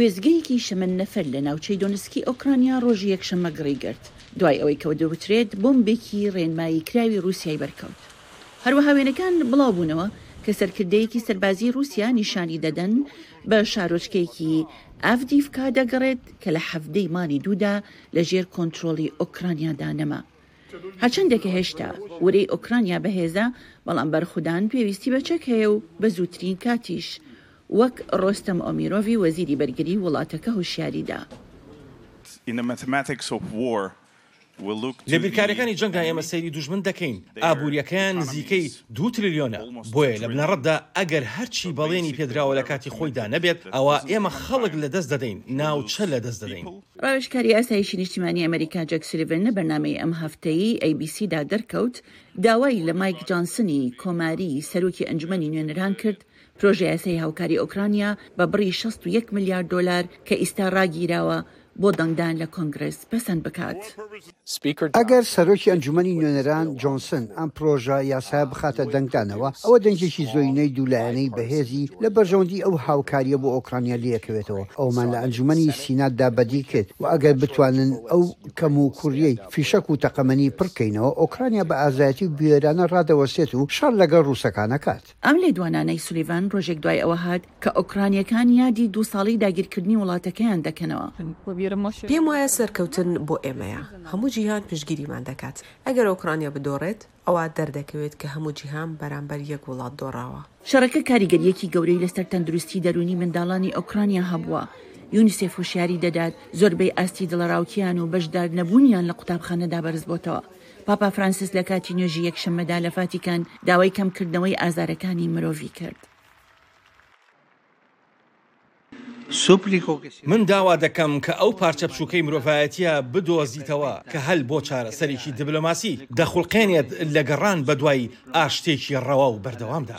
وێستگەیەکی شەمەن نەفەر لە ناوچەی دۆنسکی ئۆکرانیا ڕۆژی یەکشەممە گڕی گرت، دوای ئەوەی کە دەگوترێت بۆمبێکی ڕێنمایی کراوی ڕووسیای بەرکەوت. هەروەها وێنەکان بڵاوبوونەوە کە سەرکردەیەکی سەربازیی ڕووسیا نیشانی دەدەن بە شارۆچکەیەکی ئاڤدیڤکا دەگەڕێت کە لە حەڤدە ی مانگی دوودا لەژێر کۆنترۆڵی ئۆکرانیادا نەما. هەرچەندە کە هێشتا ورەی ئۆکرانیا بەهێزە، بەڵام بەرخودان پێویستی بە چەک هەیە و بە زووترین کاتیش وەک ڕۆستەم ئۆمیرۆڤی وەزیری بەرگریی وڵاتەکە هۆشیاری دا. لە بیرکارییەکانی جەنگدا ئێمە سەیری دوژمن دەکەین، ئابوورییەکەیان نزیکەی دوو ترلیۆنە، بۆیە لە بنەڕەتدا ئەگەر هەرچی بەڵێنی پێدراوە لە کاتی خۆیدا نەبێت، ئەوا ئێمە خەڵک لە دەست دەدەین، ناوچە لە دەست دەدەین. ڕاوێژکاری ئاسایشی نیشتیمانی ئەمەریکا جەک سولیڤن لە بەرنامەی ئەم هەفتەیی ئەی بی سی دا دەرکەوت، داوای لە مایک جۆنسنی کۆماری سەرۆکی ئەنجومەنی نوێنەران کرد، پرۆژەیاسای هاوکاری ئۆکرانیا بە بڕی شەست و یەک ملیار دۆلار کە ئیستا راگیراوە بۆ دەنگدان لە کۆنگرێس پەسەند بکات. ئەگەر سەرۆکی ئەنجومەنی نوێنەران جۆنسن ئەم پرۆژە یاسایە بخاتە دەنگدانەوە، ئەوە دەنگێکی زۆینەی دوو لایەنەی بەهێزی لە بەرژەوەندی ئەو هاوکاریە بۆ ئۆکرانیا لێکەوێتەوە ئەوەمان لە ئەنجومەنی سیناتدا بەدی کرد و ئەگەر بتوانن ئەو کەم و کوڕیەی فیشەک و تەقەمەنی پڕکەینەوە ئۆکرانیا بە ئازایەتی و بوێرانە رادەوەستێت و شەڕ لەگەڵ روسەکان ئەکات. ئەم لێدوانانەی سولیڤان ڕۆژێک دوای ئەوە هات کە ئۆکرانییەکان یادی دوو ساڵەی داگیرکردنی وڵاتەکەیان دەکەنەوە. پێم وایە سەرکەوتن بۆ ئێمەیە. هەموو جیهان پشتگیریمان دەکات. ئەگەر ئۆکرانیا بدۆڕێت، ئەوا دەردەکەوێت کە هەموو جیهان بەرامبەر یەک وڵات دۆڕاوە. شەڕەکە کاریگەرییەکی گەورەی لەسەر تەندروستی دەروونی منداڵانی ئۆکرانیا هەبووە. یونیسێف هۆشیاری دەدات، زۆربەی ئاستی دڵەڕاوکێیان و بەشدارنەبوونیان لە قوتابخانەدا بەرزبۆتەوە. پاپا فرانسیس لە کاتی نوێژی یەکشەممەدا لە فاتیکان داوای کەمکردنەوەی ئازارەکانی مرۆڤی کرد. من داوا دەکەم کە ئەو پارچە بچووکەی مرۆڤایەتییە بدۆزیتەوە کە هەل بۆ چارەسەرێکی دبلۆماسی دەخوڵقێنێت لە گەڕان بەدوای ئاشتێکی ڕەوا و بەردەوامدا.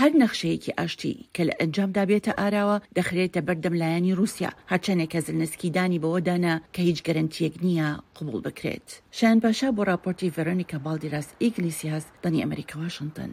هەر نەخشەیەکی ئاشتی کە لە ئەنجامدا بێتە ئاراوە، دەخرێتە بەر دەم لایەنی رووسیا، هەرچەنێ کە زلنسکی دانی بەوەدا نا کە هیچ گەرەنتییەک نییە قبوڵ بکرێت. شایان باشە بۆ راپۆرتی ڤێرۆنیکا باڵدیراس ئیگلیسیاس، دەنگی ئەمەریکا، واشنتن.